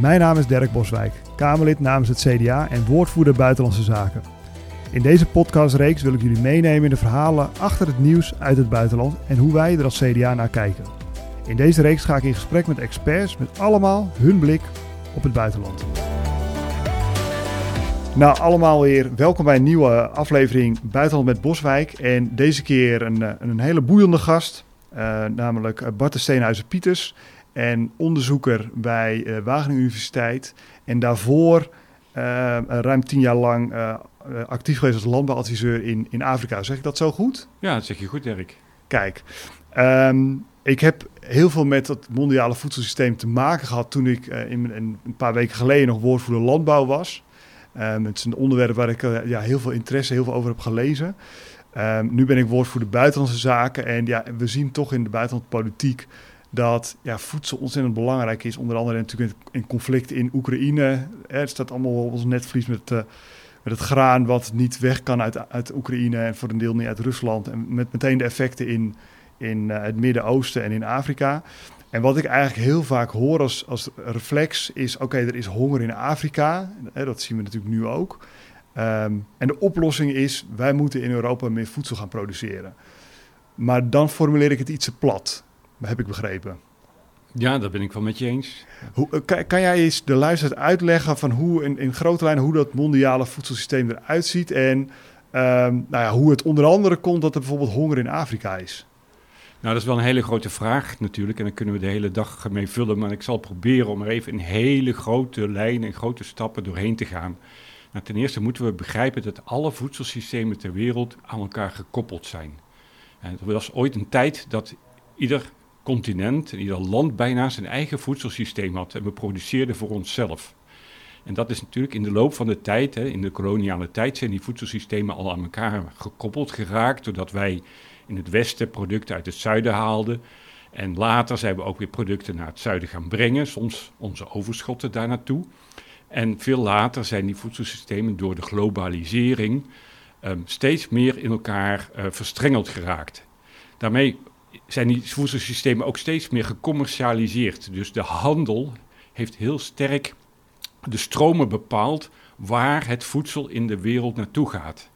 Mijn naam is Dirk Boswijk, Kamerlid namens het CDA en woordvoerder Buitenlandse Zaken. In deze podcastreeks wil ik jullie meenemen in de verhalen achter het nieuws uit het buitenland en hoe wij er als CDA naar kijken. In deze reeks ga ik in gesprek met experts met allemaal hun blik op het buitenland. Nou, allemaal weer welkom bij een nieuwe aflevering Buitenland met Boswijk. En deze keer een, eh, een hele boeiende gast, uh, namelijk Bart de Steenhuizen-Pieters en onderzoeker bij uh, Wageningen Universiteit. En daarvoor uh, ruim tien jaar lang uh, actief geweest als landbouwadviseur in, in Afrika. Zeg ik dat zo goed? Ja, dat zeg je goed, Dirk. Kijk, um, ik heb heel veel met het mondiale voedselsysteem te maken gehad toen ik in, in, een paar weken geleden nog woordvoerder landbouw was. Um, het is een onderwerp waar ik ja, heel veel interesse, heel veel over heb gelezen. Um, nu ben ik woordvoerder buitenlandse zaken en ja, we zien toch in de buitenlandpolitiek dat ja, voedsel ontzettend belangrijk is. Onder andere natuurlijk in conflict in Oekraïne. Het staat allemaal op ons netvlies met, uh, met het graan wat niet weg kan uit, uit Oekraïne en voor een deel niet uit Rusland. En met meteen de effecten in, in uh, het Midden-Oosten en in Afrika. En wat ik eigenlijk heel vaak hoor als, als reflex is: oké, er is honger in Afrika. Dat zien we natuurlijk nu ook. Um, en de oplossing is: wij moeten in Europa meer voedsel gaan produceren. Maar dan formuleer ik het iets te plat heb ik begrepen. Ja, dat ben ik wel met je eens. Hoe, kan, kan, jij eens de luisteraars uitleggen van hoe in, in grote lijnen hoe dat mondiale voedselsysteem eruit ziet en um, nou ja, hoe het onder andere komt dat er bijvoorbeeld honger in Afrika is? Nou, dat is wel een hele grote vraag natuurlijk en daar kunnen we de hele dag mee vullen, maar ik zal proberen om er even in hele grote lijnen en grote stappen doorheen te gaan. Nou, ten eerste moeten we begrijpen dat alle voedselsystemen ter wereld aan elkaar gekoppeld zijn. En er was ooit een tijd dat ieder continent, ieder land bijna zijn eigen voedselsysteem had. En we produceerden voor onszelf. En dat is natuurlijk in de loop van de tijd, hè, in de koloniale tijd, zijn die voedselsystemen al aan elkaar gekoppeld geraakt. Doordat wij in het westen producten uit het zuiden haalden. En later zijn we ook weer producten naar het zuiden gaan brengen, soms onze overschotten daar naartoe. En veel later zijn die voedselsystemen door de globalisering um, steeds meer in elkaar uh, verstrengeld geraakt. Daarmee zijn die voedselsystemen ook steeds meer gecommercialiseerd. Dus de handel heeft heel sterk de stromen bepaald waar het voedsel in de wereld naartoe gaat.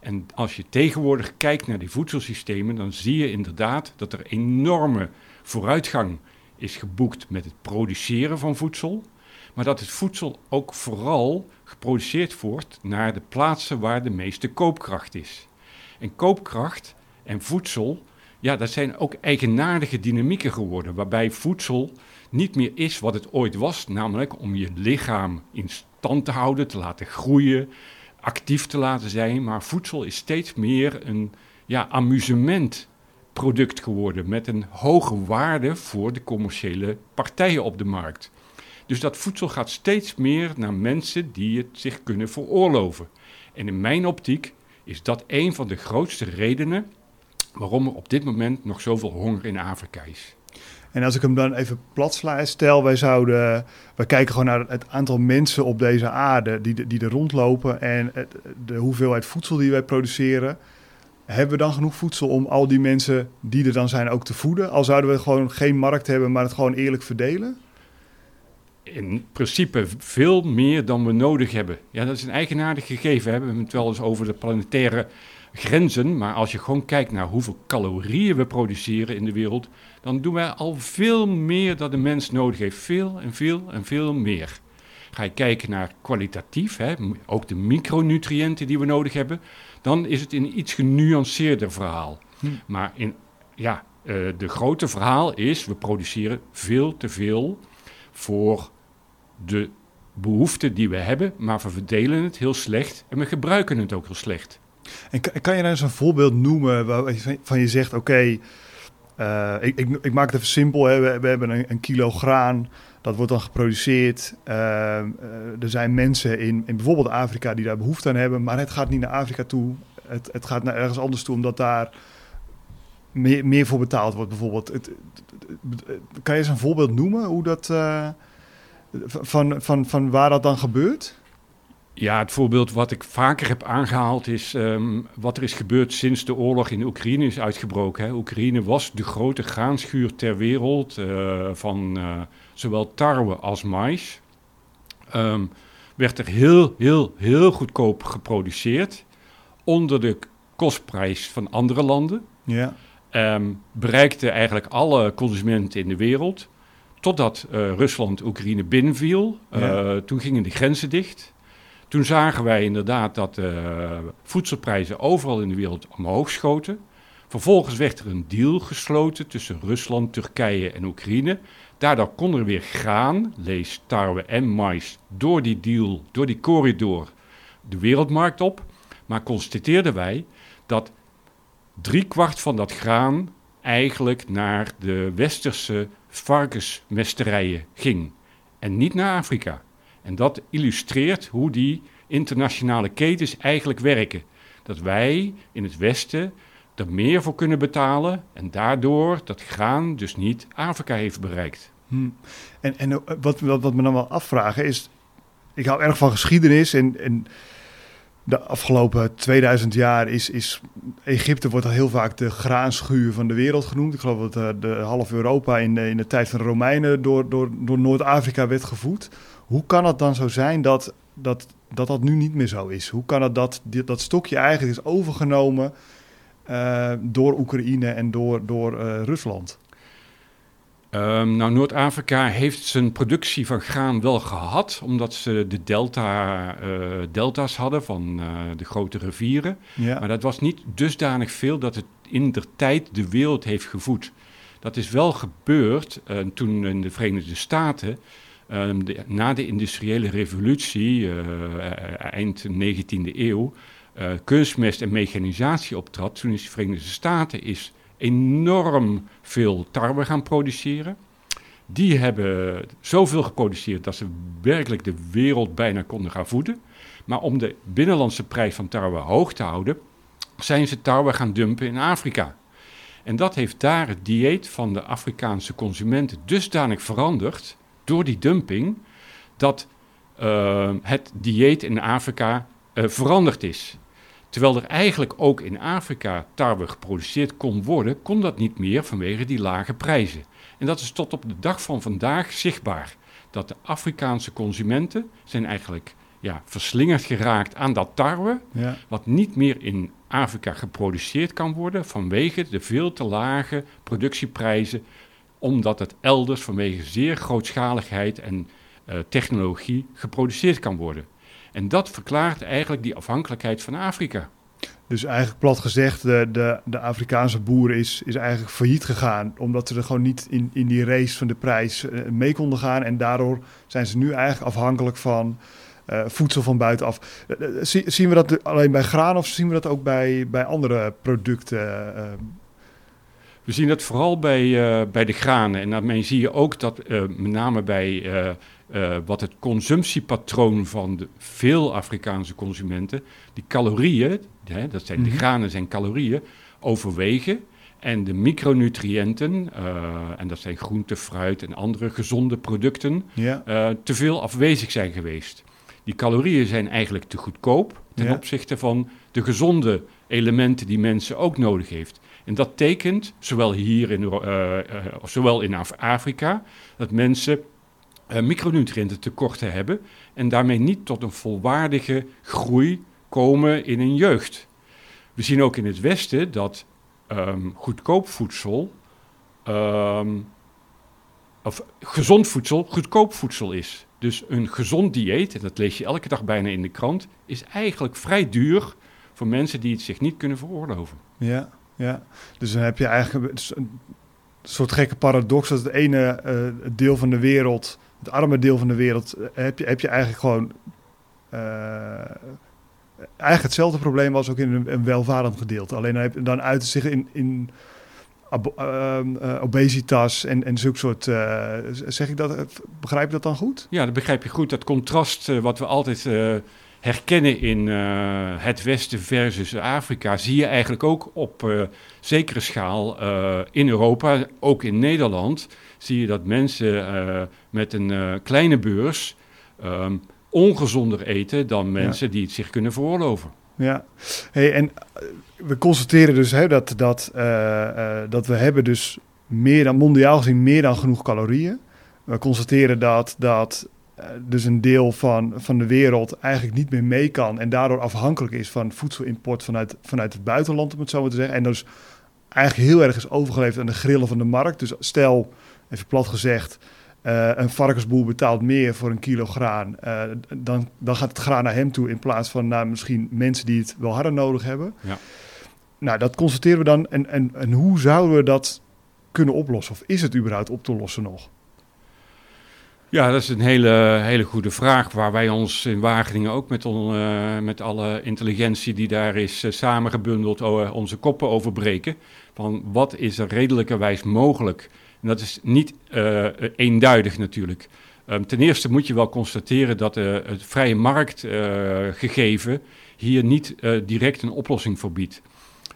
En als je tegenwoordig kijkt naar die voedselsystemen, dan zie je inderdaad dat er enorme vooruitgang is geboekt met het produceren van voedsel. Maar dat het voedsel ook vooral geproduceerd wordt naar de plaatsen waar de meeste koopkracht is. En koopkracht en voedsel ja, dat zijn ook eigenaardige dynamieken geworden, waarbij voedsel niet meer is wat het ooit was, namelijk om je lichaam in stand te houden, te laten groeien, actief te laten zijn. Maar voedsel is steeds meer een ja, amusementproduct geworden met een hoge waarde voor de commerciële partijen op de markt. Dus dat voedsel gaat steeds meer naar mensen die het zich kunnen veroorloven. En in mijn optiek is dat een van de grootste redenen waarom er op dit moment nog zoveel honger in Afrika is. En als ik hem dan even plat sla, stel wij zouden, wij kijken gewoon naar het aantal mensen op deze aarde die, die er rondlopen en het, de hoeveelheid voedsel die wij produceren. Hebben we dan genoeg voedsel om al die mensen die er dan zijn ook te voeden? Al zouden we gewoon geen markt hebben, maar het gewoon eerlijk verdelen? In principe veel meer dan we nodig hebben. Ja, dat is een eigenaardig gegeven. We hebben het wel eens over de planetaire grenzen. Maar als je gewoon kijkt naar hoeveel calorieën we produceren in de wereld, dan doen wij al veel meer dan de mens nodig heeft. Veel en veel en veel meer. Ga je kijken naar kwalitatief, hè, ook de micronutriënten die we nodig hebben, dan is het een iets genuanceerder verhaal. Hm. Maar in, ja, uh, de grote verhaal is, we produceren veel te veel voor de behoeften die we hebben, maar we verdelen het heel slecht en we gebruiken het ook heel slecht. En kan, je nou eens een voorbeeld noemen waarvan je zegt: Oké, uh, ik, ik, ik, maak het even simpel. Hè. We, hebben een, een, kilo graan, dat wordt dan geproduceerd. Uh, uh, er zijn mensen in, in bijvoorbeeld Afrika die daar behoefte aan hebben, maar het gaat niet naar Afrika toe. Het, het gaat naar ergens anders toe, omdat daar meer, meer voor betaald wordt, bijvoorbeeld. Kan je eens een voorbeeld noemen hoe dat, van, van, van waar dat dan gebeurt? Ja, het voorbeeld wat ik vaker heb aangehaald is um, wat er is gebeurd sinds de oorlog in Oekraïne is uitgebroken. Hè. Oekraïne was de grote graanschuur ter wereld uh, van uh, zowel tarwe als mais. ehm, werd er heel, heel, heel goedkoop geproduceerd. Onder de kostprijs van andere landen. Ja. Ehm, bereikte eigenlijk alle consumenten in de wereld. Totdat uh, Rusland Oekraïne binnenviel. Ja. Toen gingen de grenzen dicht. Toen zagen wij inderdaad dat de voedselprijzen overal in de wereld omhoog schoten. Vervolgens werd er een deal gesloten tussen Rusland, Turkije en Oekraïne. Daardoor kon er weer graan, lees tarwe en mais, door die deal, door die corridor, de wereldmarkt op. Maar constateerden wij dat driekwart van dat graan eigenlijk naar de westerse varkensmesterijen ging en niet naar Afrika. En dat illustreert hoe die internationale ketens eigenlijk werken. Dat wij in het Westen er meer voor kunnen betalen en daardoor dat graan dus niet Afrika heeft bereikt. Hm. En, en eh, wat, wat, wat me dan wel afvragen is, ik hou erg van geschiedenis en, en de afgelopen 2000 jaar is, is Egypte wordt heel vaak de graanschuur van de wereld genoemd. Ik geloof dat uh, de half Europa in, de- in de tijd van de Romeinen door, door, door Noord-Afrika werd gevoed. Hoe kan het dan zo zijn dat dat, dat dat nu niet meer zo is? Hoe kan het dat dat stokje eigenlijk is overgenomen eh, door Oekraïne en door, door eh, Rusland? Ehm, nou, Noord-Afrika heeft zijn productie van graan wel gehad, omdat ze de delta, eh, delta's hadden van eh, de grote rivieren. Ja, Maar dat was niet dusdanig veel dat het in der tijd de wereld heeft gevoed. Dat is wel gebeurd eh, toen in de Verenigde Staten, ehm, de- na de industriële revolutie, eind 19e eeuw, kunstmest en mechanisatie optrad. Toen is de Verenigde Staten is enorm veel tarwe gaan produceren. Die hebben zoveel geproduceerd dat ze werkelijk de wereld bijna konden gaan voeden. Maar om de binnenlandse prijs van tarwe hoog te houden, zijn ze tarwe gaan dumpen in Afrika. En dat heeft daar het dieet van de Afrikaanse consumenten dusdanig veranderd door die dumping, dat eh, het dieet in Afrika eh, veranderd is. Terwijl er eigenlijk ook in Afrika tarwe geproduceerd kon worden, kon dat niet meer vanwege die lage prijzen. En dat is tot op de dag van vandaag zichtbaar. Dat de Afrikaanse consumenten zijn eigenlijk ja, verslingerd geraakt aan dat tarwe, ja. wat niet meer in Afrika geproduceerd kan worden vanwege de veel te lage productieprijzen, omdat het elders vanwege zeer grootschaligheid en eh, technologie geproduceerd kan worden. En dat verklaart eigenlijk die afhankelijkheid van Afrika. Dus eigenlijk plat gezegd, de, de, de Afrikaanse boer is, is eigenlijk failliet gegaan. Omdat ze er gewoon niet in, in die race van de prijs eh, mee konden gaan. En daardoor zijn ze nu eigenlijk afhankelijk van eh, voedsel van buitenaf. Eh, zie- zien we dat alleen bij graan of zien we dat ook bij, bij andere producten? We zien dat vooral bij, bij de granen. En daarmee zie je ook dat met name bij eh, wat het consumptiepatroon van de veel Afrikaanse consumenten, die calorieën, hè, dat zijn de Mhm. granen zijn calorieën, overwegen. En de micronutriënten, eh, en dat zijn groente, fruit en andere gezonde producten, ja, eh, te veel afwezig zijn geweest. Die calorieën zijn eigenlijk te goedkoop ten Ja. opzichte van de gezonde elementen die mensen ook nodig heeft. En dat tekent, zowel hier in, zowel in Af- Afrika, dat mensen eh, micronutriënten tekorten hebben en daarmee niet tot een volwaardige groei komen in hun jeugd. We zien ook in het Westen dat ehm, goedkoop voedsel, ehm, of gezond voedsel, goedkoop voedsel is. Dus een gezond dieet, en dat lees je elke dag bijna in de krant, is eigenlijk vrij duur voor mensen die het zich niet kunnen veroorloven. ja, ja. Dus dan heb je eigenlijk een, een soort gekke paradox. Dat het ene eh, deel van de wereld, het arme deel van de wereld, eh, heb je, heb je eigenlijk gewoon... eh, eigenlijk hetzelfde probleem als ook in een, welvarend gedeelte. Alleen dan, heb, dan uit zich in, in eh, obesitas en, en zulke soort... zeg ik dat, begrijp je dat dan goed? Ja, dat begrijp je goed. Dat contrast wat we altijd herkennen in het Westen versus Afrika, zie je eigenlijk ook op zekere schaal in Europa, ook in Nederland, zie je dat mensen eh, met een eh, kleine beurs ehm, ongezonder eten dan mensen die het zich kunnen veroorloven. Ja, hey, en eh, we constateren dus hè, dat, dat, dat we hebben dus meer dan mondiaal gezien meer dan genoeg calorieën. We constateren dat, dat dus een deel van, van de wereld eigenlijk niet meer mee kan en daardoor afhankelijk is van voedselimport vanuit, vanuit het buitenland, om het zo maar te zeggen. En dus eigenlijk heel erg is overgeleverd aan de grillen van de markt. Dus stel, even plat gezegd, uh, een varkensboer betaalt meer voor een kilo graan, uh, dan, dan gaat het graan naar hem toe in plaats van naar misschien mensen die het wel harder nodig hebben. Ja. Nou, dat constateren we dan. En, en, en hoe zouden we dat kunnen oplossen? Of is het überhaupt op te lossen nog? Ja, dat is een hele, hele goede vraag. Waar wij ons in Wageningen ook met, on, uh, met alle intelligentie die daar is uh, samengebundeld uh, onze koppen overbreken. Van wat is er redelijkerwijs mogelijk? En dat is niet eenduidig natuurlijk. Um, ten eerste moet je wel constateren dat het vrije marktgegeven hier niet direct een oplossing voor biedt.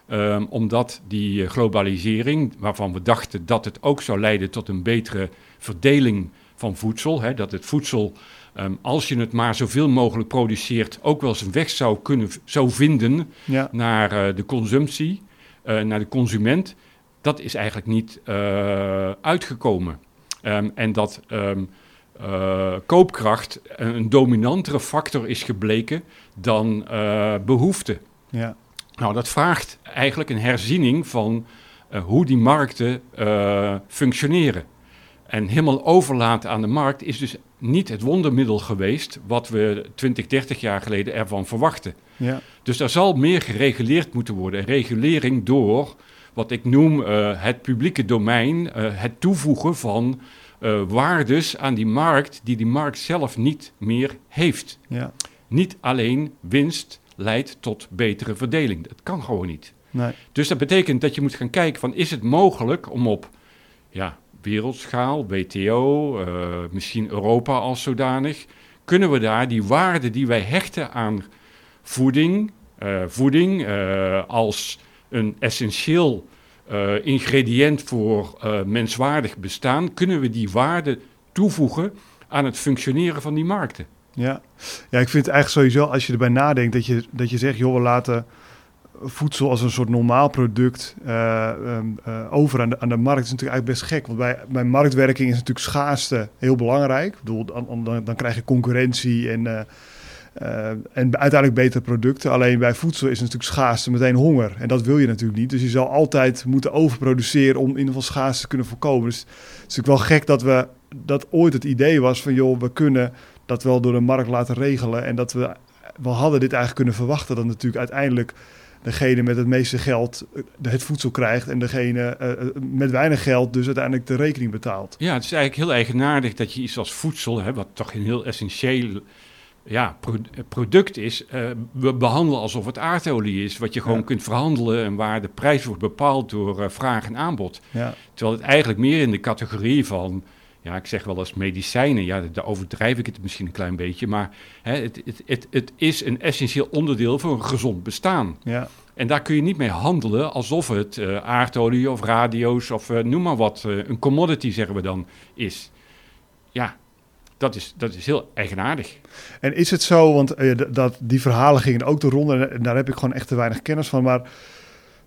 Um, omdat die globalisering, waarvan we dachten dat het ook zou leiden tot een betere verdeling van voedsel. Hè, dat het voedsel, um, als je het maar zoveel mogelijk produceert, ook wel zijn weg zou kunnen zou vinden ja. naar uh, de consumptie, uh, naar de consument. Dat is eigenlijk niet uh, uitgekomen. Um, en dat um, koopkracht een dominantere factor is gebleken dan behoefte. Ja. Nou, dat vraagt eigenlijk een herziening van hoe die markten functioneren. En helemaal overlaten aan de markt is dus niet het wondermiddel geweest wat we 20, 30 jaar geleden ervan verwachten. Ja. Dus er zal meer gereguleerd moeten worden. Regulering door wat ik noem uh, het publieke domein, uh, het toevoegen van uh, waardes aan die markt die die markt zelf niet meer heeft. Ja. Niet alleen winst leidt tot betere verdeling. Dat kan gewoon niet. Nee. Dus dat betekent dat je moet gaan kijken van is het mogelijk om op ja, wereldschaal, WTO, uh, eh, misschien Europa als zodanig, kunnen we daar die waarden die wij hechten aan voeding, uh, voeding uh, als een essentieel ingrediënt voor menswaardig bestaan, kunnen we die waarden toevoegen aan het functioneren van die markten. Ja. ja, ik vind het eigenlijk sowieso, als je erbij nadenkt, dat je, dat je zegt, joh, we laten voedsel als een soort normaal product um, uh, over aan de, aan de markt is natuurlijk eigenlijk best gek. Want bij, bij marktwerking is natuurlijk schaarste heel belangrijk. Ik bedoel, dan, dan, dan krijg je concurrentie en, en uiteindelijk betere producten. Alleen bij voedsel is natuurlijk schaarste meteen honger. En dat wil je natuurlijk niet. Dus je zal altijd moeten overproduceren om in ieder geval schaarste te kunnen voorkomen. Dus het is natuurlijk wel gek dat we dat ooit het idee was van joh, we kunnen dat wel door de markt laten regelen. En dat we, we hadden dit eigenlijk kunnen verwachten dat natuurlijk uiteindelijk degene met het meeste geld eh, het voedsel krijgt en degene uh, met weinig geld dus uiteindelijk de rekening betaalt. Ja, het is eigenlijk heel eigenaardig dat je iets als voedsel, hè, wat toch een heel essentieel ja, product is, uh, we behandelen alsof het aardolie is, wat je gewoon kunt verhandelen en waar de prijs wordt bepaald door uh, vraag en aanbod. Ja. Terwijl het eigenlijk meer in de categorie van ja, ik zeg wel eens medicijnen. Ja, daar overdrijf ik het misschien een klein beetje. Maar hè, het, het, het, het is een essentieel onderdeel voor een gezond bestaan. Ja. En daar kun je niet mee handelen alsof het uh, aardolie of radio's of noem maar wat, een commodity zeggen we dan, is. Ja, dat is, dat is heel eigenaardig. En is het zo, want dat, die verhalen gingen ook de ronde en daar heb ik gewoon echt te weinig kennis van. Maar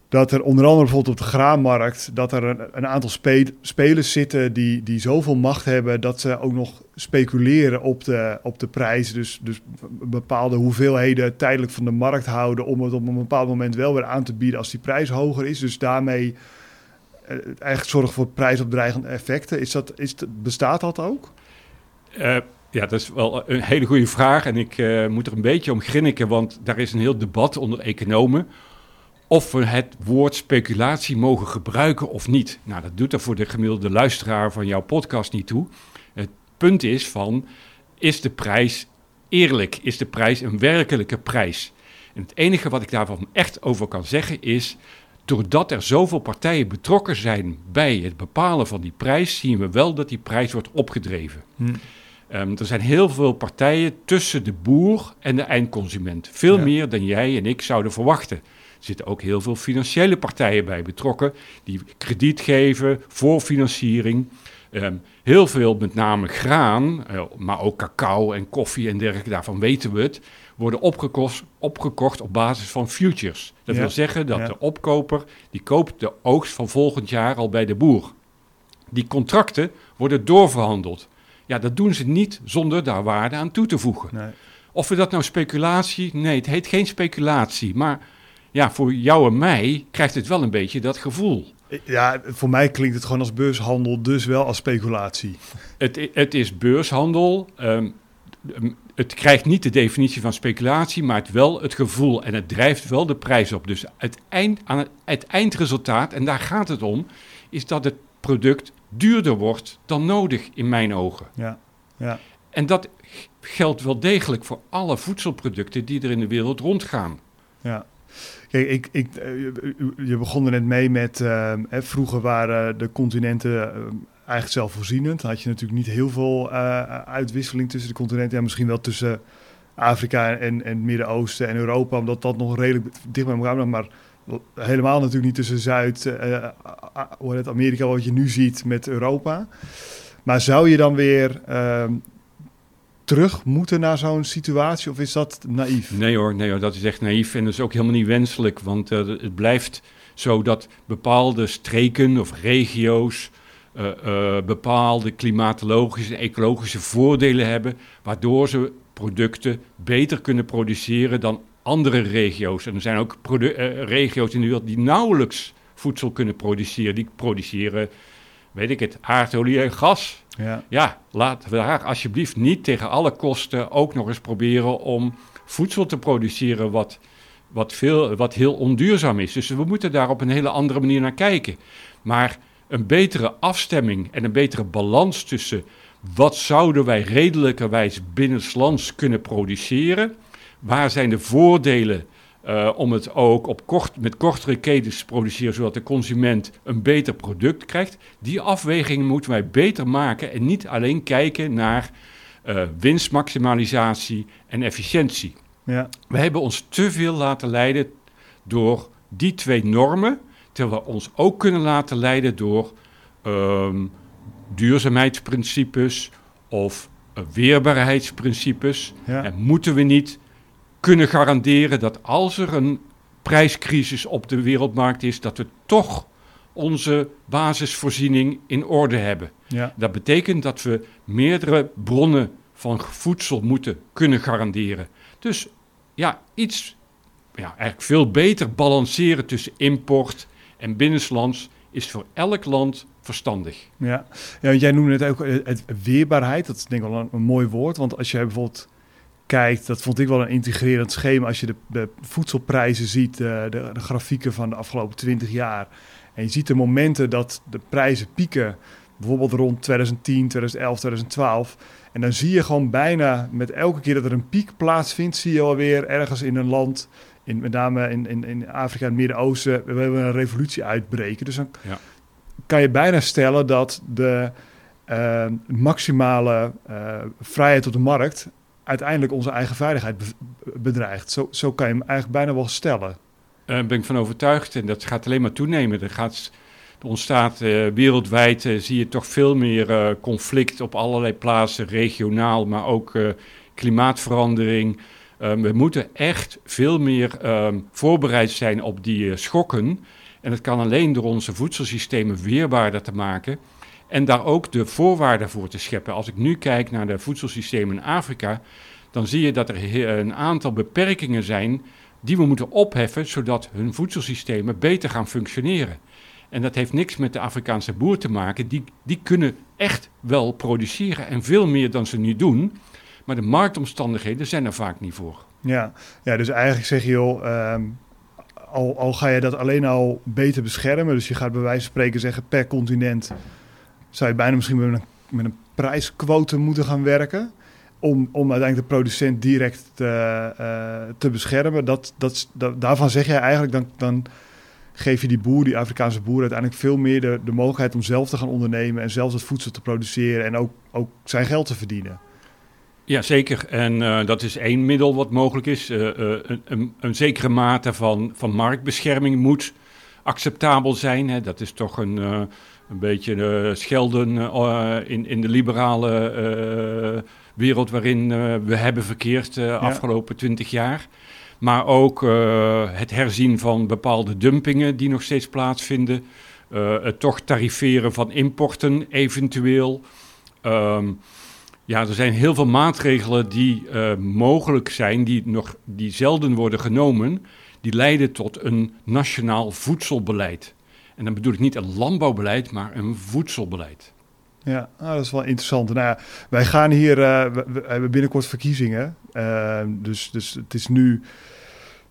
dat er onder andere bijvoorbeeld op de graanmarkt... dat er een, een aantal spe spelers zitten die, die zoveel macht hebben... dat ze ook nog speculeren op de, op de prijs. Dus, dus bepaalde hoeveelheden tijdelijk van de markt houden... om het op een bepaald moment wel weer aan te bieden als die prijs hoger is. Dus daarmee uh, eigenlijk zorgen voor prijsopdreigende effecten. Is dat, is, bestaat dat ook? Uh, ja, dat is wel een hele goede vraag. En ik uh, moet er een beetje om grinniken, want daar is een heel debat onder economen of we het woord speculatie mogen gebruiken of niet. Nou, dat doet er voor de gemiddelde luisteraar van jouw podcast niet toe. Het punt is van, is de prijs eerlijk? Is de prijs een werkelijke prijs? En het enige wat ik daarvan echt over kan zeggen is, doordat er zoveel partijen betrokken zijn bij het bepalen van die prijs, zien we wel dat die prijs wordt opgedreven. Hm. Um, er zijn heel veel partijen tussen de boer en de eindconsument. Veel meer dan jij en ik zouden verwachten zitten ook heel veel financiële partijen bij betrokken, die krediet geven voor financiering. Um, heel veel, met name graan, uh, maar ook cacao en koffie en dergelijke, daarvan weten we het, worden opgekocht, opgekocht op basis van futures. Dat ja. wil zeggen dat ja. de opkoper, die koopt de oogst van volgend jaar al bij de boer. Die contracten worden doorverhandeld. Ja, dat doen ze niet zonder daar waarde aan toe te voegen. Nee. Of we dat nou speculatie... Nee, het heet geen speculatie. Maar ja, voor jou en mij krijgt het wel een beetje dat gevoel. Ja, voor mij klinkt het gewoon als beurshandel, dus wel als speculatie. Het, het is beurshandel. ehm, het krijgt niet de definitie van speculatie, maar het wel het gevoel. En het drijft wel de prijs op. Dus het, eind, aan het, het eindresultaat, en daar gaat het om, is dat het product duurder wordt dan nodig in mijn ogen. Ja, ja. En dat geldt wel degelijk voor alle voedselproducten die er in de wereld rondgaan. Ja. Kijk, ik, ik, eh, je- begon er net mee met, ehm, hè, vroeger waren de continenten ehm, eigenlijk zelfvoorzienend. Dan had je natuurlijk niet heel veel eh, uitwisseling tussen de continenten. Ja, misschien wel tussen Afrika en, en het Midden-Oosten en Europa, omdat dat nog redelijk dicht bij elkaar. Maar helemaal natuurlijk niet tussen Zuid, heet het, Amerika, wat je nu ziet met Europa. Maar zou je dan weer ehm, terug moeten naar zo'n situatie of is dat naïef? Nee hoor, nee hoor, dat is echt naïef en dat is ook helemaal niet wenselijk. Want eh, het blijft zo dat bepaalde streken of regio's bepaalde klimatologische en ecologische voordelen hebben, waardoor ze producten beter kunnen produceren dan andere regio's. En er zijn ook eh, regio's in de wereld die nauwelijks voedsel kunnen produceren. Die produceren, weet ik het, aardolie en gas. Ja, Ja, laten we daar alsjeblieft niet tegen alle kosten ook nog eens proberen om voedsel te produceren wat, wat, veel, wat heel onduurzaam is. Dus we moeten daar op een hele andere manier naar kijken. Maar een betere afstemming en een betere balans tussen wat zouden wij redelijkerwijs binnenlands kunnen produceren, waar zijn de voordelen eh, om het ook op kort, met kortere ketens te produceren, zodat de consument een beter product krijgt. Die afweging moeten wij beter maken en niet alleen kijken naar eh, winstmaximalisatie en efficiëntie. ja, We hebben ons te veel laten leiden door die twee normen, terwijl we ons ook kunnen laten leiden door ehm, duurzaamheidsprincipes of eh, weerbaarheidsprincipes. ja. En moeten we niet kunnen garanderen dat als er een prijscrisis op de wereldmarkt is, dat we toch onze basisvoorziening in orde hebben. ja. Dat betekent dat we meerdere bronnen van voedsel moeten kunnen garanderen. Dus ja, iets, ja, eigenlijk veel beter balanceren tussen import en binnenlands is voor elk land verstandig. Ja, ja jij noemde het ook eh, het, weerbaarheid. Dat is denk ik wel een, een mooi woord. Want als jij bijvoorbeeld kijkt, dat vond ik wel een integrerend schema. Als je de, de voedselprijzen ziet, eh, de, de grafieken van de afgelopen 20 jaar. En je ziet de momenten dat de prijzen pieken. Bijvoorbeeld rond 2010, 2011, 2012. En dan zie je gewoon bijna met elke keer dat er een piek plaatsvindt, zie je alweer ergens in een land, in, met name in, in, in Afrika en het Midden-Oosten, we hebben een revolutie uitbreken. Dus dan Ja. kan je bijna stellen dat de eh, maximale eh, vrijheid op de markt uiteindelijk onze eigen veiligheid be- bedreigt. Zo, zo kan je hem eigenlijk bijna wel stellen. Daar ben ik van overtuigd en dat gaat alleen maar toenemen. Er, er ontstaat eh, wereldwijd, eh, zie je toch veel meer eh, conflict op allerlei plaatsen, regionaal, maar ook klimaatverandering. Eh, we moeten echt veel meer ehm, voorbereid zijn op die schokken. En dat kan alleen door onze voedselsystemen weerbaarder te maken. En daar ook de voorwaarden voor te scheppen. Als ik nu kijk naar de voedselsystemen in Afrika, dan zie je dat er een aantal beperkingen zijn die we moeten opheffen, zodat hun voedselsystemen beter gaan functioneren. En dat heeft niks met de Afrikaanse boer te maken. Die, die kunnen echt wel produceren en veel meer dan ze nu doen. Maar de marktomstandigheden zijn er vaak niet voor. Ja, ja dus eigenlijk zeg je, joh, ehm, al, al ga je dat alleen al beter beschermen, dus je gaat bij wijze van spreken zeggen per continent, zou je bijna misschien met een, met een prijsquote moeten gaan werken, om, om uiteindelijk de producent direct te, eh, te beschermen. Dat, dat, daarvan zeg jij eigenlijk, dan, dan geef je die boer, die Afrikaanse boer, uiteindelijk veel meer de, de mogelijkheid om zelf te gaan ondernemen en zelfs het voedsel te produceren en ook, ook zijn geld te verdienen. Ja, zeker. En eh, dat is één middel wat mogelijk is. Eh, een, een, een zekere mate van, van marktbescherming moet acceptabel zijn. Hè. Dat is toch een, eh, een beetje eh, schelden eh, in, in de liberale wereld waarin we hebben verkeerd de afgelopen twintig jaar. Maar ook het herzien van bepaalde dumpingen die nog steeds plaatsvinden. Het toch tariveren van importen eventueel. Ehm, Ja, er zijn heel veel maatregelen die uh, mogelijk zijn, die, nog, die zelden worden genomen, die leiden tot een nationaal voedselbeleid. En dan bedoel ik niet een landbouwbeleid, maar een voedselbeleid. Ja, ah, dat is wel interessant. Nou ja, wij gaan hier, uh, we, hebben binnenkort verkiezingen. Uh, dus, dus het is nu,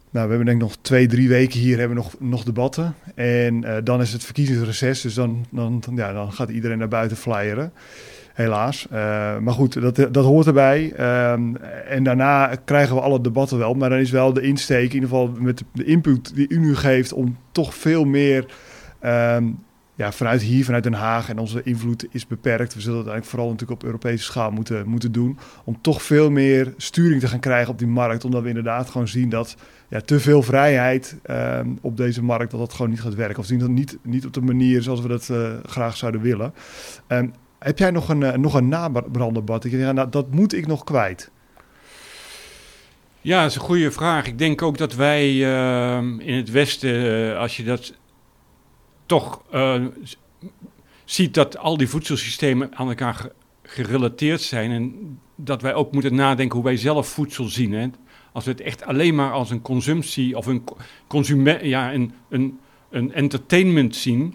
nou, we hebben denk ik nog twee, drie weken hier hebben nog, nog debatten. En uh, dan is het verkiezingsreces, dus dan, dan, ja, dan gaat iedereen naar buiten flyeren. Helaas. maar goed, dat, dat hoort erbij. Ehm, en daarna krijgen we alle debatten wel. Maar dan is wel de insteek, in ieder geval met de input die u nu geeft, om toch veel meer um, ja, vanuit hier, vanuit Den Haag en onze invloed is beperkt. We zullen het eigenlijk vooral natuurlijk op Europese schaal moeten, moeten doen. Om toch veel meer sturing te gaan krijgen op die markt. Omdat we inderdaad gewoon zien dat ja, te veel vrijheid um, op deze markt, dat dat gewoon niet gaat werken. Of zien dat niet, niet op de manier zoals we dat uh, graag zouden willen. Heb jij nog een, uh, nog een nabranderbad? Ik denk, nou, dat moet ik nog kwijt. Ja, dat is een goede vraag. Ik denk ook dat wij uh, in het Westen, uh, als je dat toch uh, ziet dat al die voedselsystemen aan elkaar gerelateerd zijn. En dat wij ook moeten nadenken hoe wij zelf voedsel zien. Hè? Als we het echt alleen maar als een consumptie of een, consument, ja, een, een, een entertainment zien.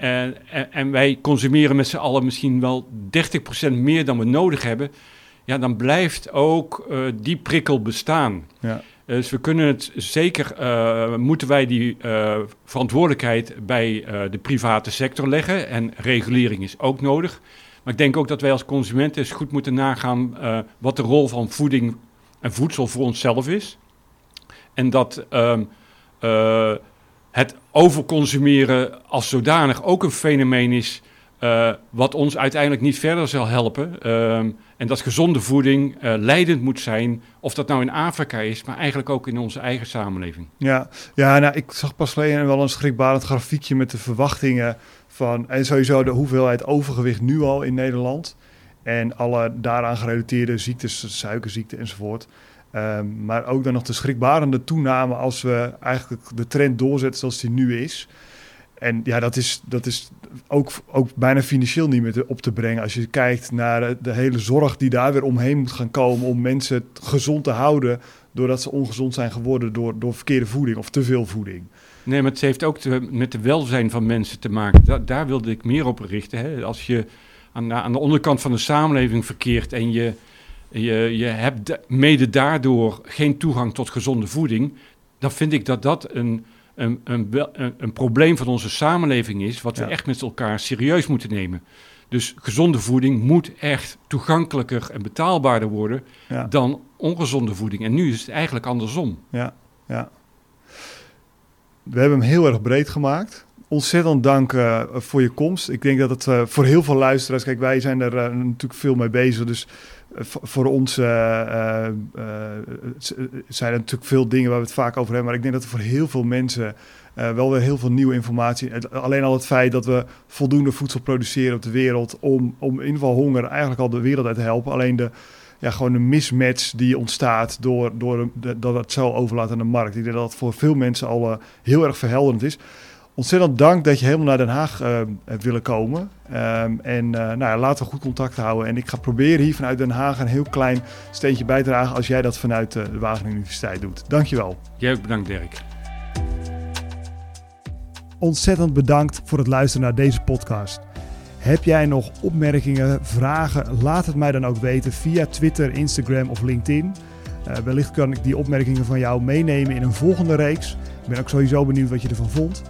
En, en, en wij consumeren met z'n allen misschien wel 30% meer dan we nodig hebben. Ja, dan blijft ook uh, die prikkel bestaan. Ja. Dus we kunnen het zeker, uh, moeten wij die uh, verantwoordelijkheid bij uh, de private sector leggen. En regulering is ook nodig. Maar ik denk ook dat wij als consumenten eens goed moeten nagaan wat de rol van voeding en voedsel voor onszelf is. En dat ehm, het overconsumeren als zodanig ook een fenomeen is wat ons uiteindelijk niet verder zal helpen. Ehm, en dat gezonde voeding uh, leidend moet zijn, of dat nou in Afrika is, maar eigenlijk ook in onze eigen samenleving. Ja, ja nou, ik zag pas geleden wel een schrikbarend grafiekje met de verwachtingen van, en sowieso de hoeveelheid overgewicht nu al in Nederland. En alle daaraan gerelateerde ziektes, suikerziekte enzovoort. Um, maar ook dan nog de schrikbarende toename als we eigenlijk de trend doorzetten zoals die nu is. En ja, dat is, dat is ook, ook bijna financieel niet meer op te brengen. Als je kijkt naar de, hele zorg die daar weer omheen moet gaan komen om mensen gezond te houden. doordat ze ongezond zijn geworden door, door verkeerde voeding of te veel voeding. Nee, maar het heeft ook met de welzijn van mensen te maken. daar wilde ik meer op richten. Hè. Als je aan, aan de onderkant van de samenleving verkeert en je, je, je hebt mede daardoor geen toegang tot gezonde voeding. dan vind ik dat dat een een, een, een, probleem van onze samenleving is, wat we echt met elkaar serieus moeten nemen. Dus gezonde voeding moet echt toegankelijker en betaalbaarder worden dan ongezonde voeding. En nu is het eigenlijk andersom. Ja, ja. We hebben hem heel erg breed gemaakt. Ontzettend dank uh, voor je komst. Ik denk dat het uh, voor heel veel luisteraars, kijk, wij zijn er uh, natuurlijk veel mee bezig. Dus voor ons zijn er natuurlijk veel dingen waar we het vaak over hebben. Maar ik denk dat er voor heel veel mensen wel weer heel veel nieuwe informatie. Alleen al het feit dat we voldoende voedsel produceren op de wereld. om, om in geval honger eigenlijk al de wereld uit te helpen. Alleen de, ja, gewoon de mismatch die ontstaat door, door de, dat het zo overlaten aan de markt. Ik denk dat dat voor veel mensen al heel erg verhelderend is ontzettend dank dat je helemaal naar Den Haag uh, hebt willen komen. Um, en uh, nou ja, laten we goed contact houden. En ik ga proberen hier vanuit Den Haag een heel klein steentje bij te dragen als jij dat vanuit uh, de Wageningen Universiteit doet. Dankjewel. Jij ook bedankt Dirk. Ontzettend bedankt voor het luisteren naar deze podcast. Heb jij nog opmerkingen, vragen? Laat het mij dan ook weten via Twitter, Instagram of LinkedIn. wellicht kan ik die opmerkingen van jou meenemen in een volgende reeks. Ik ben ook sowieso benieuwd wat je ervan vond.